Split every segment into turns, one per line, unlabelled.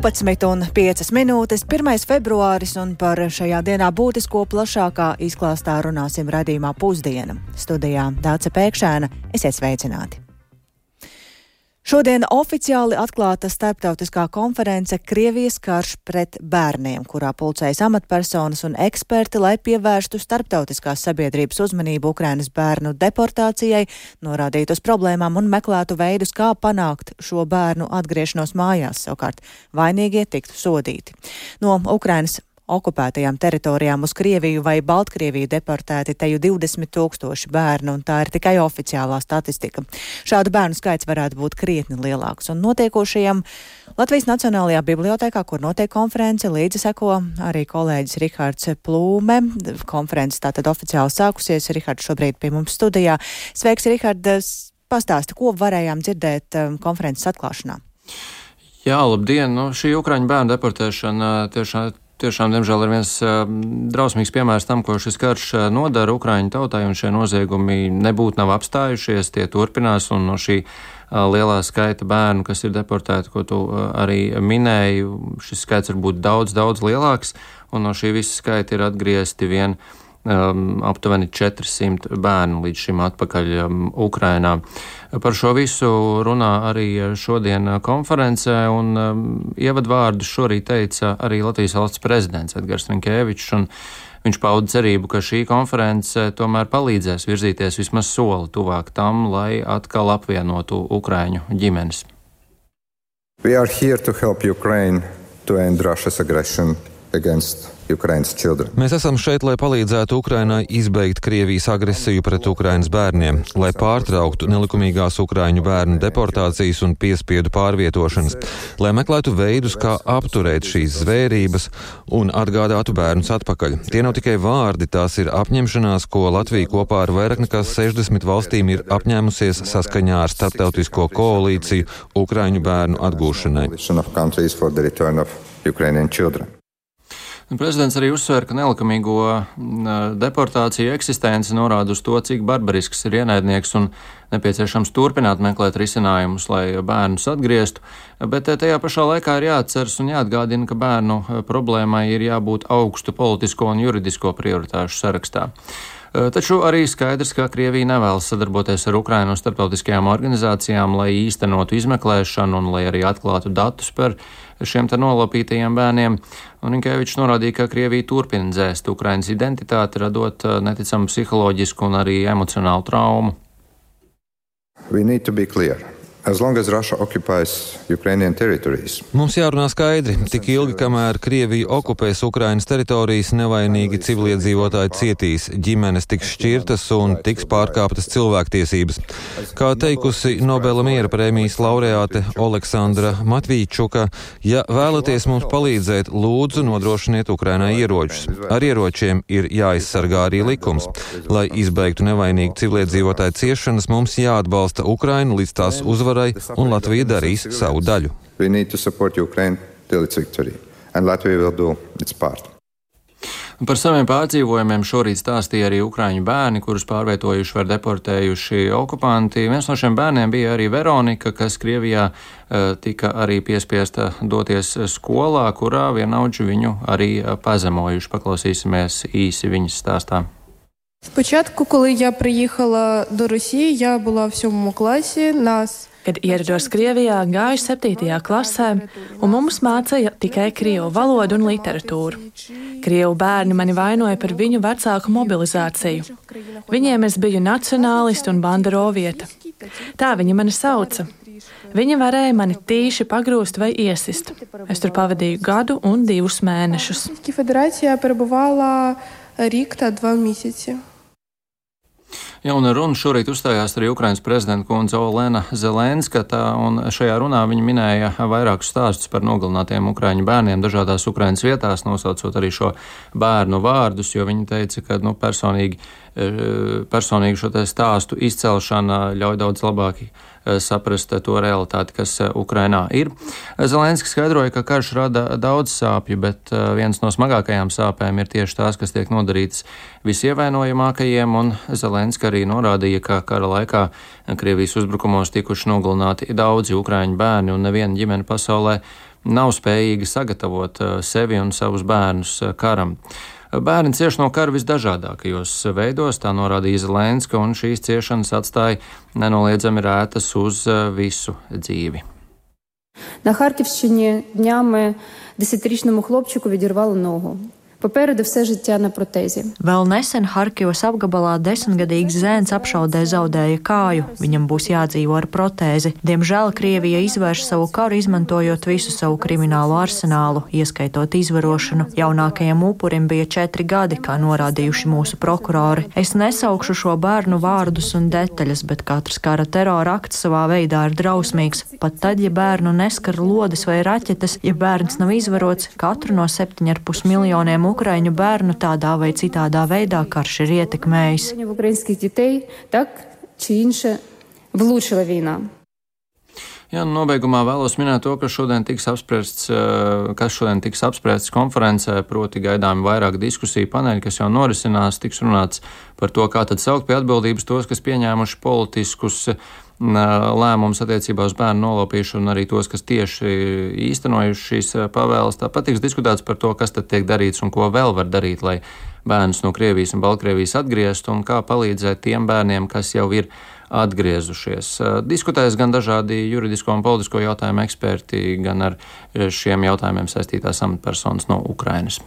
12,5 minūtes, 1. februāris, un par šajā dienā būtisko plašākā izklāstā runāsim radījumā pusdiena. Studijā Dāca Pēkšēna, esiet sveicināti! Šodien oficiāli atklāta starptautiskā konference Krievijas karš pret bērniem, kurā pulcējas amatpersonas un eksperti, lai pievērstu starptautiskās sabiedrības uzmanību Ukrainas bērnu deportācijai, norādītu uz problēmām un meklētu veidus, kā panākt šo bērnu atgriešanos mājās, savukārt vainīgie tiktu sodīti. No Ukrainas okupētajām teritorijām uz Krieviju vai Baltkrieviju deportēti teju 20 tūkstoši bērnu, un tā ir tikai oficiālā statistika. Šādu bērnu skaits varētu būt krietni lielāks, un notiekošajam Latvijas Nacionālajā bibliotekā, kur notiek konference, līdzi seko arī kolēģis Rihards Plūme. Konferences tātad oficiāli sākusies. Rihards šobrīd pie mums studijā. Sveiks, Rihards! Pastāsti, ko varējām dzirdēt um, konferences atklāšanā.
Jā, labdien! Nu, šī Ukraiņu bērnu deportēšana tiešām tiešām, diemžēl, ir viens drausmīgs piemērs tam, ko šis karš nodara Ukraiņu tautai, un šie noziegumi nebūtu nav apstājušies, tie turpinās, un no šī lielā skaita bērnu, kas ir deportēti, ko tu arī minēji, šis skaits var būt daudz, daudz lielāks, un no šī visa skaita ir atgriezti vien um, aptuveni 400 bērnu līdz šim atpakaļ um, Ukrainā. Par šo visu runā arī šodien konferencē, un um, ievadvārdus šorīt teica arī Latvijas valsts prezidents Edgars Rinkēvičs. Viņš pauda cerību, ka šī konference tomēr palīdzēs virzīties vismaz soli tuvāk tam, lai atkal apvienotu Ukrāņu ģimenes. We are here to help Ukraine to end Russia's aggression against Mēs esam šeit, lai palīdzētu Ukrainai izbeigt Krievijas agresiju pret Ukrainas bērniem, lai pārtrauktu nelikumīgās Ukraiņu bērnu deportācijas un piespiedu pārvietošanas, lai meklētu veidus, kā apturēt šīs zvērības un atgādātu bērnus atpakaļ. Tie nav tikai vārdi, tās ir apņemšanās, ko Latvija kopā ar vairāk nekā 60 valstīm ir apņēmusies saskaņā ar starptautisko koalīciju Ukraiņu bērnu atgūšanai. Ukrainian children. Prezidents arī uzsver, ka nelikumīgo deportāciju eksistence norāda uz to, cik barbarisks ir ienaidnieks un nepieciešams turpināt meklēt risinājumus, lai bērnus atgrieztu, bet tajā pašā laikā ir jāatceras un jāatgādina, ka bērnu problēmai ir jābūt augstu politisko un juridisko prioritāšu sarakstā. Taču arī skaidrs, ka Krievija nevēlas sadarboties ar Ukrainu starptautiskajām organizācijām, lai īstenotu izmeklēšanu un lai arī atklātu datus par šiem te nolopītajiem bērniem. Un Inkēvičs norādīja, ka Krievija turpina dzēst Ukrainas identitāti, radot uh, neticamu psiholoģisku un arī emocionālu traumu. We need to be clear. Mums jārunā skaidri. Tik ilgi, kamēr Krievija okupēs Ukrainas teritorijas, nevainīgi civiliedzīvotāji cietīs, ģimenes tiks šķirtas un tiks pārkāptas cilvēktiesības. Kā teikusi Nobela miera prēmijas laureāte Oleksandra Matvīčuka, ja vēlaties mums palīdzēt, lūdzu nodrošiniet Ukrainai ieročus. Ar ieročiem ir jāizsargā arī likums. Lai izbeigtu nevainīgu civiliedzīvotāju ciešanas, mums jāatbalsta Ukraina līdz tās uzvaras uzvarai, un Latvija darīs savu daļu. Par saviem pārdzīvojumiem šorīt stāstīja arī ukrāņu bērni, kurus pārvietojuši vai deportējuši okupanti. Viens no šiem bērniem bija arī Veronika, kas Krievijā uh, tika arī piespiesta doties skolā, kurā vienaudži viņu arī pazemojuši. Paklausīsimies īsi viņas stāstā.
Спочатку, коли я приїхала до Росії, я була в сьомому класі. Нас
Kad ierados Krievijā, gāju 7. klasē, un mums mācīja tikai krievu valodu un literatūru. Krievu bērni mani vainoja par viņu vecāku mobilizāciju. Viņiem es biju nacionālists un bandarovieta. Tā viņi mani sauca. Viņi varēja mani tīši pagrūst vai iesist. Es tur pavadīju gadu un divus mēnešus.
Federācijā parbuvālā Rīgta divi mēneši.
Jauna runa šorīt uzstājās arī Ukrainas prezidenta kundze Olena Zelenska, tā, un šajā runā viņa minēja vairākus stāstus par nogalinātiem ukraiņu bērniem dažādās Ukrainas vietās, nosaucot arī šo bērnu vārdus, jo viņa teica, ka nu, personīgi, e, personīgi šo stāstu izcelšana ļauj daudz labāk Eh, saprast to realitāti, kas eh, Ukrainā ir. Zelenskis skaidroja, ka karš rada daudz sāpju, bet viens no smagākajām sāpēm ir tieši tās, kas tiek nodarītas visievainojamākajiem, un Zelenska arī norādīja, ka kara laikā Krievijas uzbrukumos tikuši nogalināti daudzi ukraiņu bērni, un neviena ģimene pasaulē nav spējīga sagatavot sevi un savus bērnus karam. Bērni cieš no kara visdažādākajos veidos, tā norādīja Zelenska, un šīs ciešanas atstāja nenoliedzami rētas uz visu dzīvi.
На Харківщині днями десятирічному хлопчику відірвало ногу. Попереду все життя на протезі.
Vēl nesen Harkivas apgabalā desmitgadīgs zēns apšaudē zaudēja kāju. Viņam būs jādzīvo ar protēzi. Diemžēl Krievija izvērš savu karu, izmantojot visu savu kriminālo arsenālu, ieskaitot izvarošanu. Jaunākajam upurim bija četri gadi, kā norādījuši mūsu prokurori. Es nesaukšu šo bērnu vārdus un detaļas, bet katrs kara terora akts savā veidā ir drausmīgs. Pat tad, ja bērnu neskar lodes vai raķetes, ja bērns nav izvarots, katru no 7,5 miljoniem ukraiņu bērnu tādā vai citādā veidā karš ir ietekmējis.
Jā, nu, nobeigumā vēlos minēt to, ka šodien tiks apspriests, eh, kas šodien tiks apspriests konferencē, proti gaidām vairāk diskusiju paneļi, kas jau norisinās, tiks runāts par to, kā tad saukt pie atbildības tos, kas pieņēmuši politiskus lēmumus attiecībā uz bērnu nolaupīšanu, arī tos, kas tieši īstenojuši šīs pavēles. Tāpat tiks diskutēts par to, kas tad tiek darīts un ko vēl var darīt, lai bērnus no Krievijas un Baltkrievijas atgrieztu un kā palīdzēt tiem bērniem, kas jau ir atgriezušies. Diskutēs gan dažādi juridisko un politisko jautājumu eksperti, gan ar šiem jautājumiem saistītās amatpersonas no Ukrainas.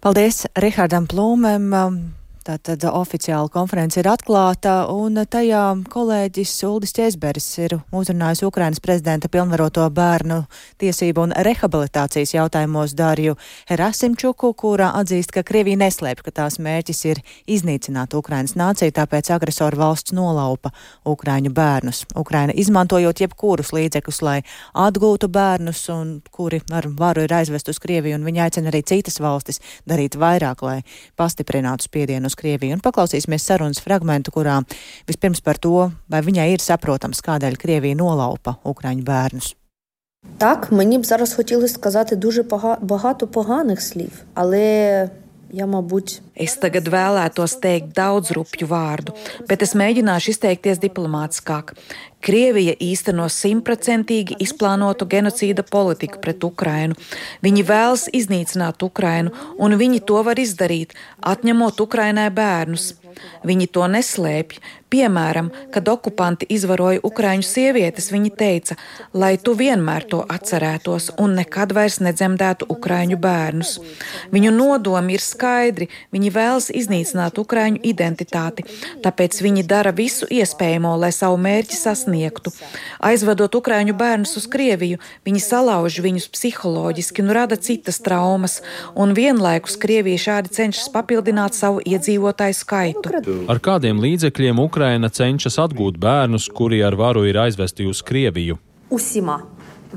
Paldies Rihardam Plūmēm. Tātad oficiāla konference ir atklāta, un tajā kolēģis Uldis Česberis ir uzrunājis Ukrainas prezidenta pilnvaroto bērnu tiesību un rehabilitācijas jautājumos Dārju Herasimčuku, kurā atzīst, ka Krievija neslēpj, ka tās mērķis ir iznīcināt Ukrainas nāciju, tāpēc agresoru valsts nolaupa Ukraiņu bērnus. Ukraina izmantojot jebkurus līdzekļus, lai atgūtu bērnus, un kuri ar varu ir aizvest uz Krieviju, un viņi aicina arī citas valstis darīt vairāk, lai pastiprinātu spiedienu uz Krieviju. Un paklausīsimies sarunas fragmentu, kurā vispirms par to, vai viņai ir saprotams, kādēļ Krievija nolaupa Ukraiņu bērnus.
Так, мені б зараз хотілося сказати дуже багато поганих слів, але ja, mabуть.
Es tagad vēlētos teikt daudz rupju vārdu, bet es mēģināšu izteikties diplomātiskāk. Krievija īsteno simtprocentīgi izplānotu genocīda politiku pret Ukrainu. Viņi vēlas iznīcināt Ukrainu, un viņi to var izdarīt, atņemot Ukrainai bērnus. Viņi to neslēpj. Piemēram, kad okupanti izvaroja ukraiņu sievietes, viņi teica, lai tu vienmēr to atcerētos un nekad vairs nedzemdētu ukraiņu bērnus. Viņu nodomi ir skaidri, viņi vēlas iznīcināt ukraiņu identitāti, tāpēc viņi dara visu iespējamo, lai savu mērķi sasniegtu Aizvedot ukraiņu bērnus uz Krieviju, viņi salauž viņus psiholoģiski un rada citas traumas, un vienlaikus Krievija šādi cenšas papildināt savu iedzīvotāju skaitu.
Ar kādiem līdzekļiem Ukraina cenšas atgūt bērnus, kuri ar varu ir aizvesti uz Krieviju?
Усіма.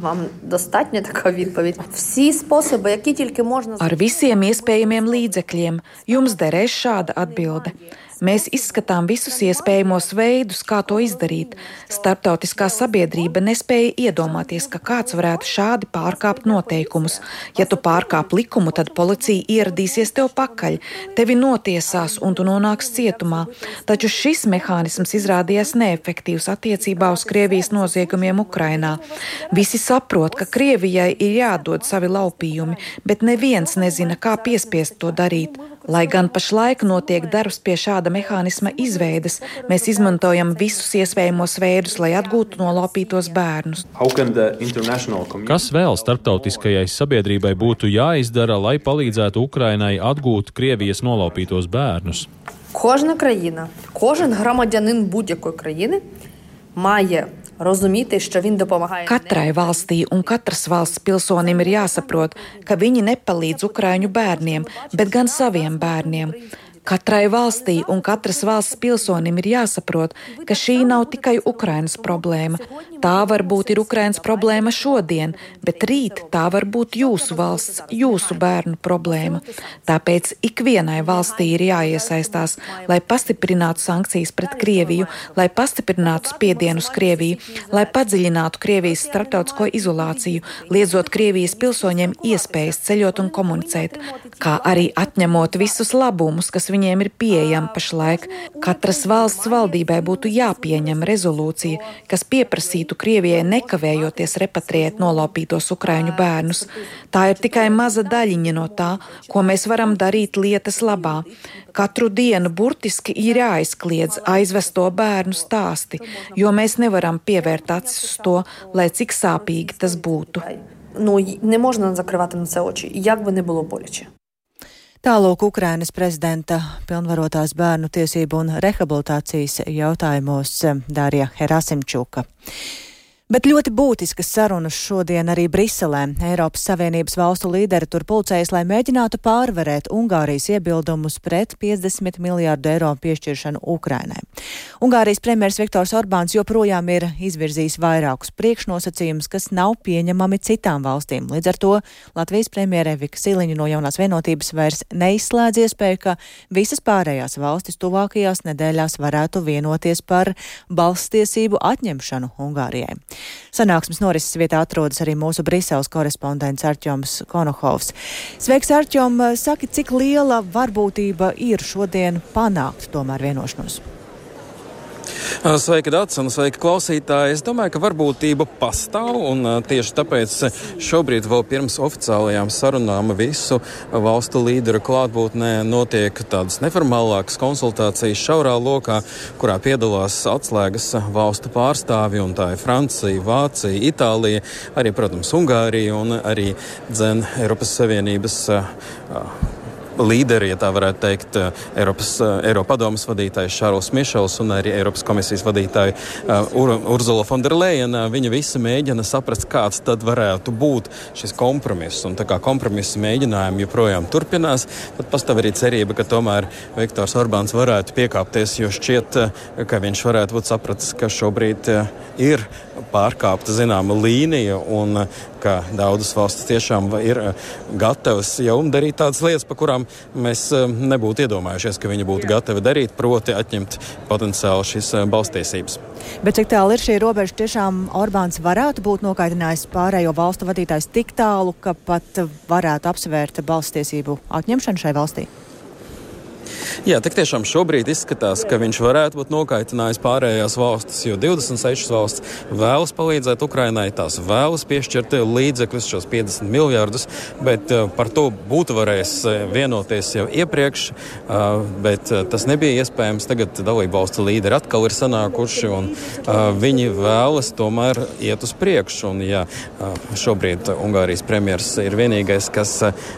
Вам достатньо така відповідь. Всі способи, які тільки можна
Ar visiem iespējamiem līdzekļiem jums derēs šāda atbilde. Mēs izskatām visus iespējamos veidus, kā to izdarīt. Starptautiskā sabiedrība nespēja iedomāties, ka kāds varētu šādi pārkāpt noteikumus. Ja tu pārkāp likumu, tad policija ieradīsies tev pakaļ, tevi notiesās un tu nonāks cietumā. Taču šis mehānisms izrādījās neefektīvs attiecībā uz Krievijas noziegumiem Ukrainā. Visi saprot, ka Krievijai ir jādod savi laupījumi, bet neviens nezina, kā piespiest to darīt. Lai gan pašlaik notiek darbs pie šāda mehānisma izveides, mēs izmantojam visus iespējamos veidus, lai atgūtu nolaupītos bērnus.
Kas vēl starptautiskajai sabiedrībai būtu jāizdara, lai palīdzētu Ukrainai atgūt Krievijas nolaupītos bērnus?
Кожна країна, кожен громадянин будь-якої країни має розуміти, що він допомагає.
Katrai valstī un katras valsts pilsonim ir jāsaprot, ka viņi nepalīdz Ukraiņu bērniem, bet gan saviem bērniem. Katrai valstī un katras valsts pilsonim ir jāsaprot, ka šī nav tikai Ukrainas problēma. Tā varbūt ir Ukrainas problēma šodien, bet rīt tā var būt jūsu valsts, jūsu bērnu problēma. Tāpēc ikvienai valstī ir jāiesaistās, lai pastiprinātu sankcijas pret Krieviju, lai pastiprinātu spiedienu uz Krieviju, lai padziļinātu Krievijas starptautisko izolāciju, liedzot Krievijas pilsoņiem iespējas ceļot un komunicēt, kā arī atņemot visus labumus, kas viņiem ir pieejami pašlaik. Katras valsts valdībai būtu jāpieņem rezolūcija, kas pieprasītu Krievijai nekavējoties repatriēt nolaupītos ukraiņu bērnus. Tā ir tikai maza daļiņa no tā, ko mēs varam darīt lietas labā. Katru dienu burtiski ir jāizkliedz aizvesto bērnu stāsti, jo mēs nevaram pievērt acis uz to, lai cik sāpīgi tas būtu.
Ну, не можна закривати на це очі, як би не було боляче.
Tālūk Ukrainas prezidenta pilnvarotās bērnu tiesību un rehabilitācijas jautājumos Dārija Herasimčuka. Bet ļoti būtiskas sarunas šodien arī Briselē. Eiropas Savienības valstu līderi tur pulcējas, lai mēģinātu pārvarēt Ungārijas iebildumus pret 50 miljārdu eiro piešķiršanu Ukrainai. Ungārijas premjers Viktors Orbāns joprojām ir izvirzījis vairākus priekšnosacījumus, kas nav pieņemami citām valstīm. Līdz ar to Latvijas premjere Vika Siliņa no jaunās vienotības vairs neizslēdz iespēju, ka visas pārējās valstis tuvākajās nedēļās varētu vienoties par balstiesību atņemšanu Ungārijai. Sanāksmes norises vietā atrodas arī mūsu Briseles korespondents Arķoms Konohovs. Sveiks, Arķom! Saki, cik liela varbūtība ir šodien panākt tomēr vienošanos?
Sveika, Dārts, un sveika, klausītāji. Es domāju, ka varbūtība pastāv, un tieši tāpēc šobrīd, vēl pirms oficiālajām sarunām, visu valstu līderu klātbūtnē notiek tādas neformālākas konsultācijas šaurā lokā, kurā piedalās atslēgas valstu pārstāvi, un tā ir Francija, Vācija, Itālija, arī, protams, Ungārija un arī dzen Eiropas Savienības līderi, ja tā varētu teikt, eh, Eiropas, eh, Eiropadomas vadītājs Šārls Mišels un arī Eiropas komisijas vadītāja uh, Ur Urzula Fonderleina. Viņa visi mēģina saprast, kāds tad varētu būt šis kompromiss. Un tā kā kompromisa mēģinājumi joprojām turpinās, tad pastāv arī cerība, ka tomēr Viktors Orbāns varētu piekāpties, jo šķiet, ka viņš varētu būt sapratis, ka šobrīd ir pārkāpta zināma līnija un ka daudzas valstis tiešām ir gatavas jau darīt tādas lietas, pa kurām mēs nebūtu iedomājušies, ka viņi būtu gatavi darīt, proti atņemt potenciāli šīs balstiesības.
Bet cik tālu ir šī robeža, tiešām Orbāns varētu būt nokaitinājis pārējo valstu vadītājs tik tālu, ka pat varētu apsvērt balstiesību atņemšanu šai valstī?
Jā, tik tiešām šobrīd izskatās, ka viņš varētu būt nokaitinājis pārējās valstis, jo 26 valstis vēlas palīdzēt Ukrainai, tās vēlas piešķirt līdzekļus, šos 50 miljardus, bet uh, par to būtu varējis eh, vienoties jau iepriekš, uh, bet tas nebija iespējams. Tagad dalību valstu līderi atkal ir sanākuši un viņi vēlas tomēr iet uz priekšu. Un, ja šobrīd Ungārijas premjers ir vienīgais, kas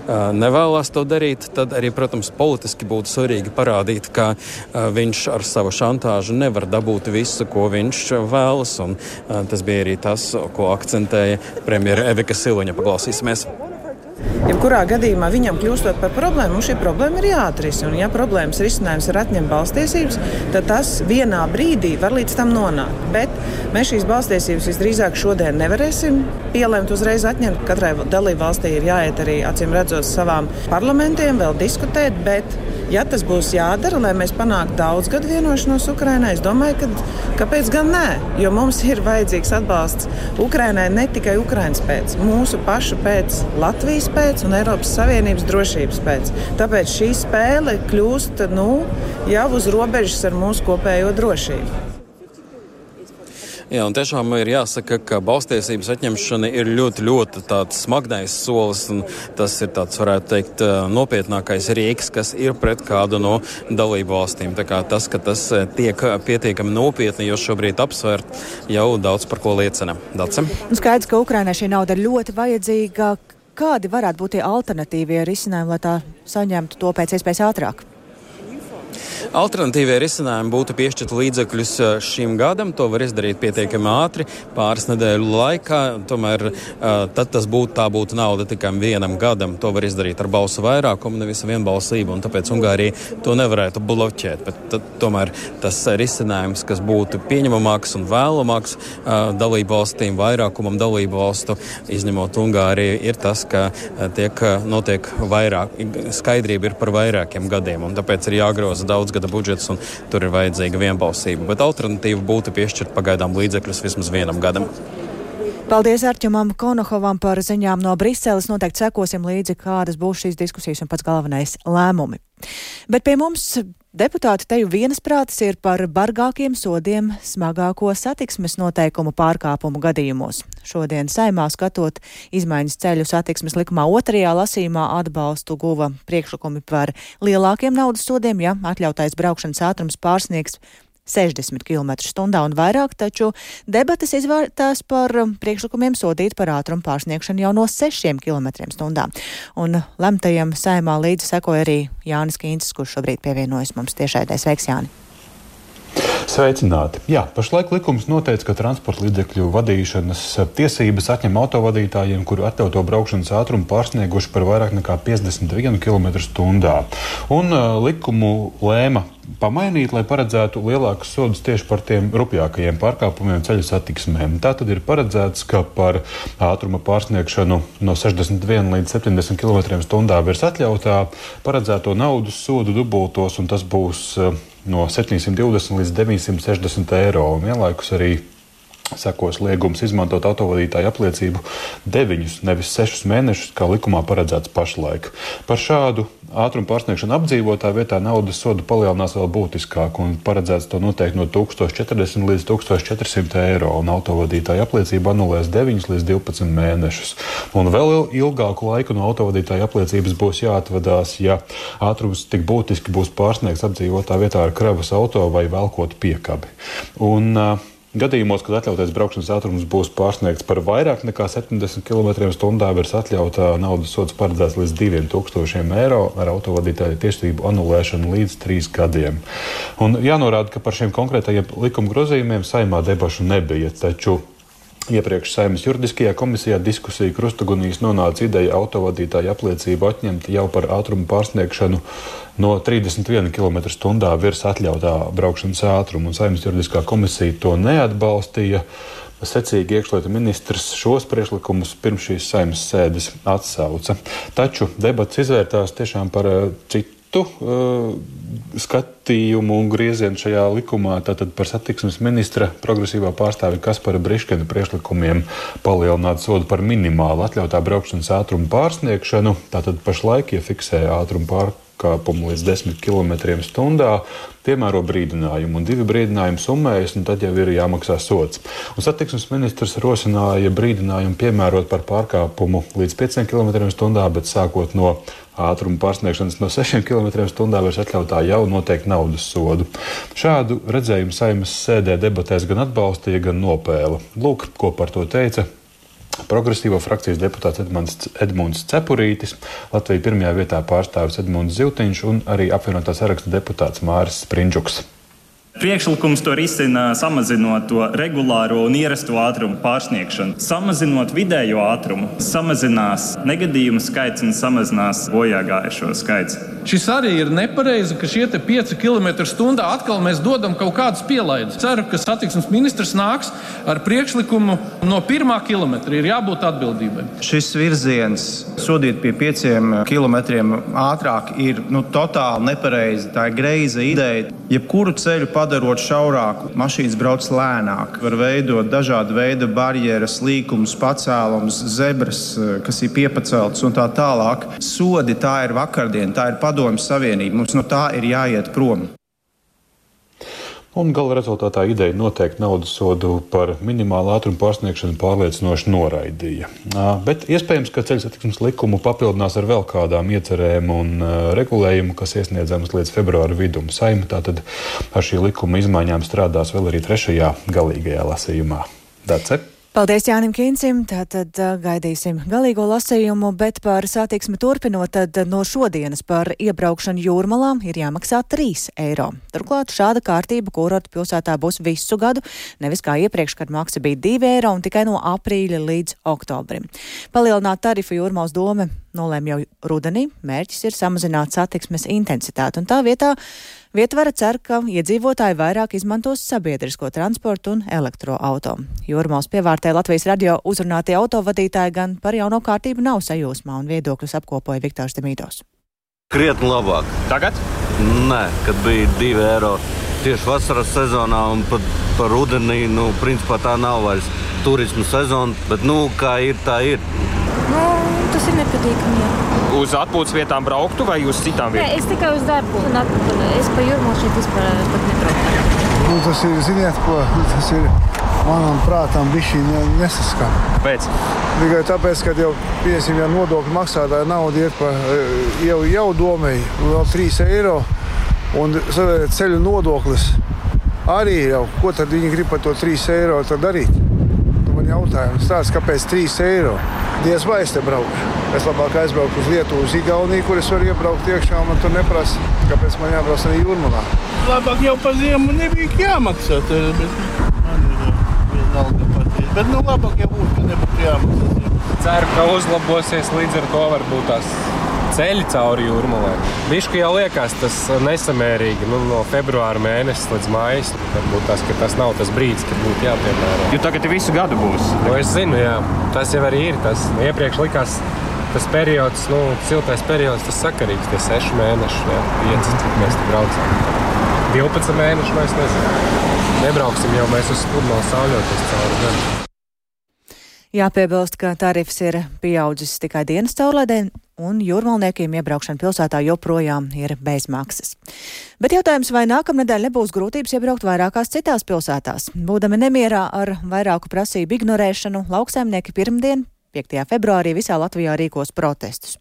nevēlas to darīt, tad arī, protams, politiski būtu svarīgi parādīt, ka viņš ar savu šantāžu nevar dabūt visu, ko viņš vēlas. Un, tas bija arī tas, ko akcentēja premjera Evika Siloņa. Paklausīsimies!
Jebkurā gadījumā viņam kļūstot par problēmu, šī problēma ir jāatrisina. Un, ja problēmas risinājums ir atņemt balstiesības, tad tas vienā brīdī var līdz tam nonākt. Bet mēs šīs balstiesības visdrīzāk šodien nevarēsim pielēmt uzreiz atņemt. Katrai dalību valstī ir jāiet arī acīm redzot savām parlamentiem, vēl diskutēt. Bet Ja tas būs jādara, lai mēs panāktu daudz gadu vienošanos Ukrainai, es domāju, ka kāpēc gan nē? Jo mums ir vajadzīgs atbalsts Ukrainai ne tikai Ukraiņas pēc, mūsu pašu pēc, Latvijas pēc un Eiropas Savienības drošības pēc. Tāpēc šī spēle kļūst nu, jau uz robežas ar mūsu kopējo drošību.
Jā, un tiešām ir jāsaka, ka balstiesības atņemšana ir ļoti, ļoti tāds smagnais solis, un tas ir tāds, varētu teikt, nopietnākais rīks, kas ir pret kādu no dalību valstīm. Tā kā tas, ka tas tiek pietiekami nopietni, jo šobrīd apsvērt, jau daudz par ko liecina. Dace?
Nu, skaidrs, ka Ukrainai šī nauda ir ļoti vajadzīga. Kādi varētu būt tie alternatīvie risinājumi, lai tā saņemtu to pēc iespējas ātrāk?
Alternatīvie risinājumi būtu piešķirt līdzekļus eh, šim gadam. To var izdarīt pietiekami ātri, pāris nedēļu laikā. Tomēr eh, tad tas būtu, tā būtu nauda tikai vienam gadam. To var izdarīt ar balsu vairākumu, nevis vienbalsību. Tāpēc Ungārija to nevarētu bloķēt. Bet tad, tomēr tas risinājums, kas būtu pieņemamāks un vēlamāks eh, dalību valstīm, vairākumam dalību valstu, izņemot Ungāriju, ir tas, ka tiek, notiek vairāk, skaidrība ir par vairākiem gadiem. Tāpēc ir jāgroza daudz gada budžets, un tur ir vajadzīga vienbalsība. Bet alternatīva būtu piešķirt pagaidām līdzekļus vismaz vienam gadam.
Paldies Arčumam Konohovam par ziņām no Briseles. Noteikti sekosim līdzi, kādas būs šīs diskusijas un pats galvenais lēmumi. Bet pie mums Deputāti teju vienasprātis ir par bargākiem sodiem smagāko satiksmes noteikumu pārkāpumu gadījumos. Šodien saimā skatot izmaiņas ceļu satiksmes likumā otrajā lasīmā atbalstu guva priekšlikumi par lielākiem naudas sodiem, ja atļautais braukšanas ātrums pārsniegs 60 km/h un vairāk, taču debatas izvērtās par priekšlikumiem sodīt par ātrumu pārsniegšanu jau no 6 km/h. Un lemtajam saimā līdzi sekoja arī Jānis Kīncis, kurš šobrīd pievienojas mums tiešraidē. Sveiks, Jāni!
Sveicināti! Jā, pašlaik likums noteica, ka transporta līdzekļu vadīšanas tiesības atņem autovadītājiem, kuru atļautu braukšanas ātrumu pārsnieguši par vairāk nekā 51 km/h. Un uh, likumu lēma pamainīt, lai paredzētu lielākus sodus tieši par tiem rupjākajiem pārkāpumiem ceļu satiksmēm. Tā tad ir paredzēts, ka par ātruma pārsniegšanu no 61 līdz 70 km/h virs atļautā paredzēto naudas sodu dubultos, un tas būs eh, no 720 līdz 960 eiro. Un vienlaikus arī sekos liegums izmantot autovadītāju apliecību deviņus, nevis sešus mēnešus, kā likumā paredzēts pašlaik. Par šādu ātrumu pārsniegšanu apdzīvotā vietā naudas sodu palielinās vēl būtiskāk un paredzēts to noteikt no 1040 līdz 1400 eiro, un autovadītāja apliecība anulēs 9 līdz 12 mēnešus. Un vēl ilgāku laiku no autovadītāja apliecības būs jāatvadās, ja ātrums tik būtiski būs pārsniegts apdzīvotā vietā ar kravas auto vai velkot piekabi. Un, uh, Gadījumos, kad atļautais braukšanas ātrums būs pārsniegts par vairāk nekā 70 km/h, virs atļautā naudas sods paredzēts līdz 2000 eiro ar autovadītāju tiesību anulēšanu līdz 3 gadiem. Un jānorāda, ka par šiem konkrētajiem likuma grozījumiem saimā debašu nebija. Taču Iepriekš saimnes juridiskajā komisijā diskusija krustagunīs nonāca ideja autovadītāju apliecību atņemt jau par ātrumu pārsniegšanu no 31 km/h virs atļautā braukšanas ātruma, un saimnes juridiskā komisija to neatbalstīja. Secīgi iekšlietu ministrs šos priekšlikumus pirms šīs saimnes sēdes atsauca. Taču debats izvērtās tiešām par eh, citu citu uh, skatījumu un griezienu šajā likumā, tātad par satiksmes ministra progresīvā pārstāvi Kaspara Briškena priekšlikumiem palielināt sodu par minimālu atļautā braukšanas ātrumu pārsniegšanu. Tātad pašlaik, ja fiksē ātrumu pārkāpumu līdz 10 km/h, piemēro brīdinājumu, un divi brīdinājumi summējas, un tad jau ir jāmaksā sots. Un satiksmes ministrs rosināja brīdinājumu piemērot par pārkāpumu līdz 5 km/h, bet sākot no ātruma pārsniegšanas no 6 km/h vairs atļautā jau noteikti naudas sodu. Šādu redzējumu saimnes sēdē debatēs gan atbalstīja, gan nopēla. Lūk, ko par to teica Progresīvo frakcijas deputāts Edmunds, Edmunds Cepurītis, Latvijas pirmajā vietā pārstāvis Edmunds Ziltiņš un arī apvienotā saraksta deputāts Māris Sprindžuks.
Priekšlikums to risina samazinot to regulāro un ierasto ātrumu pārsniegšanu. Samazinot vidējo ātrumu, samazinās negadījumu skaits un samazinās bojā gājušo skaits.
Šis arī ir nepareizi, ka šie 5 km/h atkal mēs dodam kaut kādus pielaidus. Ceru, ka satiksmes ministrs nāks ar priekšlikumu no pirmā kilometra. Ir jābūt atbildībai.
Šis virziens sodīt pie 5 km ātrāk ir nu, totāli nepareizi. Tā ir greiza ideja. Jebkuru ceļu padarot šaurāku, mašīnas brauc lēnāk. Var veidot dažādu veidu barjeras, līkumus, pacēlums, zebras, kas ir piepaceltas un tā tālāk. Sodi tā ir vakardiena, tā ir padomju savienība. Mums no tā ir jāiet prom.
Un gala rezultātā ideja noteikt naudas sodu par minimālu ātrumu pārsniegšanu pārliecinoši noraidīja. Bet iespējams, ka ceļu satiksmes likumu papildinās ar vēl kādām iecerēm un regulējumu, kas iesniedzams līdz februāra vidum. Saima tātad ar šī likuma izmaiņām strādās vēl arī trešajā galīgajā lasījumā. Dace.
Paldies Jānim Kīncim, tātad gaidīsim galīgo lasījumu, bet par satiksmi turpinot, tad no šodienas par iebraukšanu jūrmalām ir jāmaksā 3 eiro. Turklāt šāda kārtība kurortu pilsētā būs visu gadu, nevis kā iepriekš, kad maksa bija 2 eiro un tikai no aprīļa līdz oktobrim. Palielināt tarifu jūrmals doma nolēma jau rudenī, mērķis ir samazināt satiksmes intensitāti un tā vietā Vietvara cer, ka iedzīvotāji vairāk izmantos sabiedrisko transportu un elektroauto. Jūrmāls pievārtē Latvijas radio uzrunātie autovadītāji gan par jauno kārtību nav sajūsmā un viedokļus apkopoja Viktors Demītos.
Krietni labāk.
Tagad?
Nē, kad bija 2 eiro tieši vasaras sezonā un pat par rudenī, nu, principā tā nav vairs turisma sezona, bet, nu, kā ir, tā ir.
Nu, tas ir nepatīkami. Uz atpūtas vietām brauktu vai uz citām vietām?
Nē, es tikai uz darbu. Es pa jūrmā šeit vispār pat nebrauktu.
Nu, tas ir, ziniet, ko tas ir manam prātam bija nesaskan.
Kāpēc?
Tikai tāpēc, ka jau, piesim, ja nodokļu maksātāja nauda iet pa jau, jau domēji, vēl 3 eiro un ceļu nodoklis arī jau, ko tad viņi grib par to 3 eiro darīt? Nu, man jautājums tāds, kāpēc 3 eiro? Diez vai es te braukšu. Es labāk aizbraucu uz Lietuvu, uz Igauniju, kur es varu iebraukt iekšā, un man tur neprasa, kāpēc man jābrauc arī jūrmalā.
Labāk jau pa ziemu nebija jāmaksā. Bet man ir vienalga patīk. Bet nu labāk jau būtu, ka nebūtu jāmaksā.
Ceru, ka uzlabosies līdz ar to varbūt tās ceļi cauri jūrmalē. Bišķi jau liekas tas nesamērīgi nu, no februāra mēnesis līdz maijam. Varbūt tas, tas nav tas brīdis, kad būtu jāpiemēro. Jo tagad visu gadu būs. Nu, es zinu, jā. tas jau arī ir. Tas iepriekš likās tas periods, nu, siltais periods, tas sakarīgs, tie seši mēneši, jā, pieci, cik mēs tur braucam. 12 mēneši mēs nezinām. Nebrauksim jau mēs uz pludmales sauļoties cauri gadu.
Jāpiebilst, ka tarifs ir pieaudzis tikai dienas caurlaidē, un jūrmalniekiem iebraukšana pilsētā joprojām ir bezmaksas. Bet jautājums, vai nākamnedēļ nebūs grūtības iebraukt vairākās citās pilsētās? Būdami nemierā ar vairāku prasību ignorēšanu, lauksaimnieki pirmdien 5. februārī visā Latvijā rīkos protestus.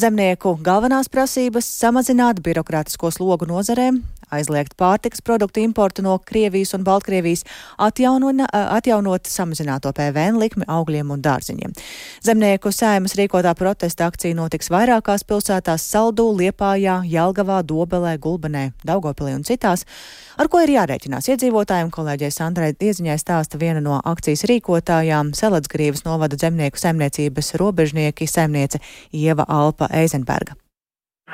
Zemnieku galvenās prasības - samazināt birokrātisko slogu nozarēm, aizliegt pārtiks produktu importu no Krievijas un Baltkrievijas, atjaunot, samazināto PVN likmi augļiem un dārziņiem. Zemnieku sēmas rīkotā protesta akcija notiks vairākās pilsētās - Saldū, Liepājā, Jelgavā, Dobelē, Gulbenē, Daugopilī un citās. Ar ko ir jārēķinās iedzīvotājiem, kolēģei Sandrai Dieziņai stāsta viena no akcijas rīkotājām - Seletsgrīvas novada zemnieku saimniecības robežnieki saimniece Ieva Alpa Eizenberga.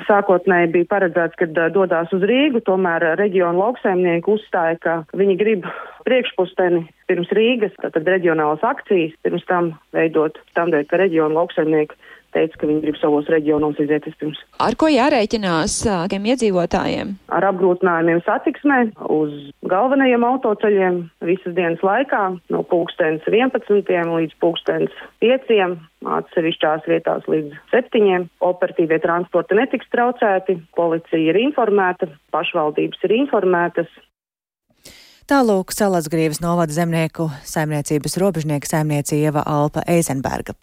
Sākotnēji bija paredzēts, ka dodas uz Rīgu, tomēr reģiona lauksaimnieki uzstāja, ka viņi grib priekšpusteni pirms Rīgas, tātad reģionālas akcijas, pirms tam veidot tam dēļ, ka reģiona lauksaimnieki teica, ka viņi grib savos reģionos iziet vispirms.
Ar ko jārēķinās tiem iedzīvotājiem?
Ar apgrūtinājumiem satiksmē uz galvenajiem autoceļiem visas dienas laikā no pulkstens 11 līdz pulkstens 5 atsevišķās vietās līdz septiņiem. Operatīvie transporti netiks traucēti, policija ir informēta, pašvaldības ir informētas.
Tālūk Salasgrīvas novada zemnieku saimniecības robežnieka saimniecība Alpa Eizenberga.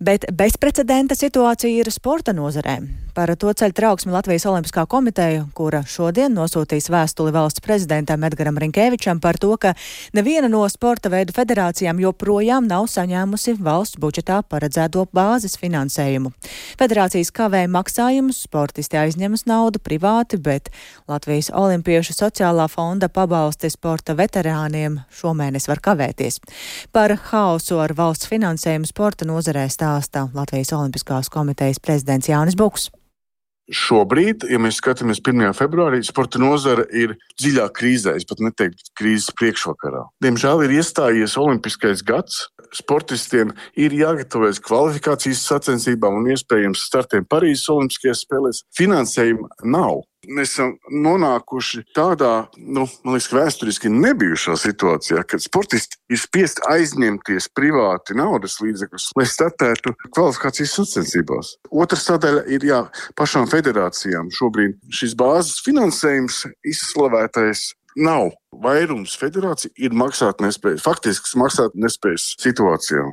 Bet bezprecedenta situācija ir sporta nozarē. Par to ceļ trauksmi Latvijas Olimpiskā komiteja, kura šodien nosūtīs vēstuli valsts prezidentam Edgaram Rinkēvičam par to, ka neviena no sporta veidu federācijām joprojām nav saņēmusi valsts budžetā paredzēto bāzes finansējumu. Federācijas kavē maksājumus, sportisti aizņemas naudu privāti, bet Latvijas Olimpiešu sociālā fonda pabalsti sporta veterāniem šomēnes var kavēties. Par haosu ar valsts finansējumu sporta nozarē stāsta Latvijas Olimpiskās komitejas prezidents Jānis Buks.
Šobrīd, ja mēs skatāmies 1. februārī, sporta nozara ir dziļā krīzē, es pat neteiktu, krīzes priekšvakarā. Diemžēl ir iestājies Olimpiskais gads. Sportistiem ir jāgatavojas kvalifikācijas sacensībām un iespējams startiem Parīzes Olimpiskajās spēlēs. Finansējuma nav mēs esam nonākuši tādā, nu, man liekas, vēsturiski nebijušā situācijā, kad sportisti ir spiest aizņemties privāti naudas līdzekļus, lai startētu kvalifikācijas sacensībās. Otra sadaļa ir jā, pašām federācijām. Šobrīd šis bāzes finansējums izslavētais nav. Vairums federāciju ir maksātnespējas, faktiski maksātnespējas situācijā.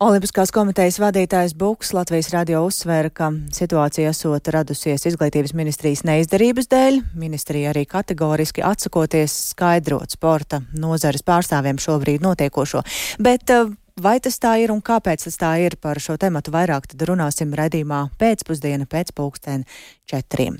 Olimpiskās komitejas vadītājs Buks Latvijas radio uzsvēra, ka situācija esot radusies izglītības ministrijas neizdarības dēļ. Ministrija arī kategoriski atsakoties skaidrot sporta nozares pārstāvjiem šobrīd notiekošo. Bet eh, Vai tas tā ir un kāpēc tas tā ir par šo tematu vairāk tad runāsim redzīmā pēcpusdiena pēc pulkstēn četriem.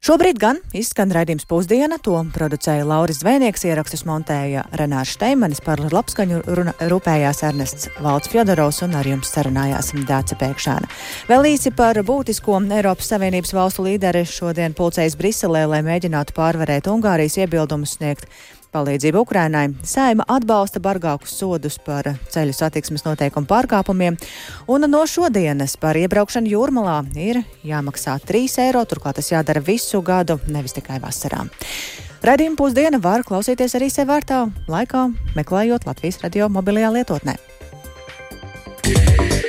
Šobrīd gan izskan raidījums pusdiena, to producēja Lauris Zvēnieks, ierakstus montēja Renārs Šteimanis, par labskaņu runa, rūpējās Ernests Valds Fjodorovs un ar jums sarunājās Dāca Pēkšāna. Vēl īsi par būtisko Eiropas Savienības valstu līderi šodien pulcējas Briselē, lai mēģinātu pārvarēt Ungārijas iebildumus sniegt palīdzību Ukrainai. Saima atbalsta bargākus sodus par ceļu satiksmes noteikumu pārkāpumiem, un no šodienas par iebraukšanu jūrmalā ir jāmaksā 3 eiro, turklāt tas jādara visu gadu, nevis tikai vasarā. Radījuma pusdiena var klausīties arī sev vārtā laikā, meklējot Latvijas radio mobilajā lietotnē. Yeah.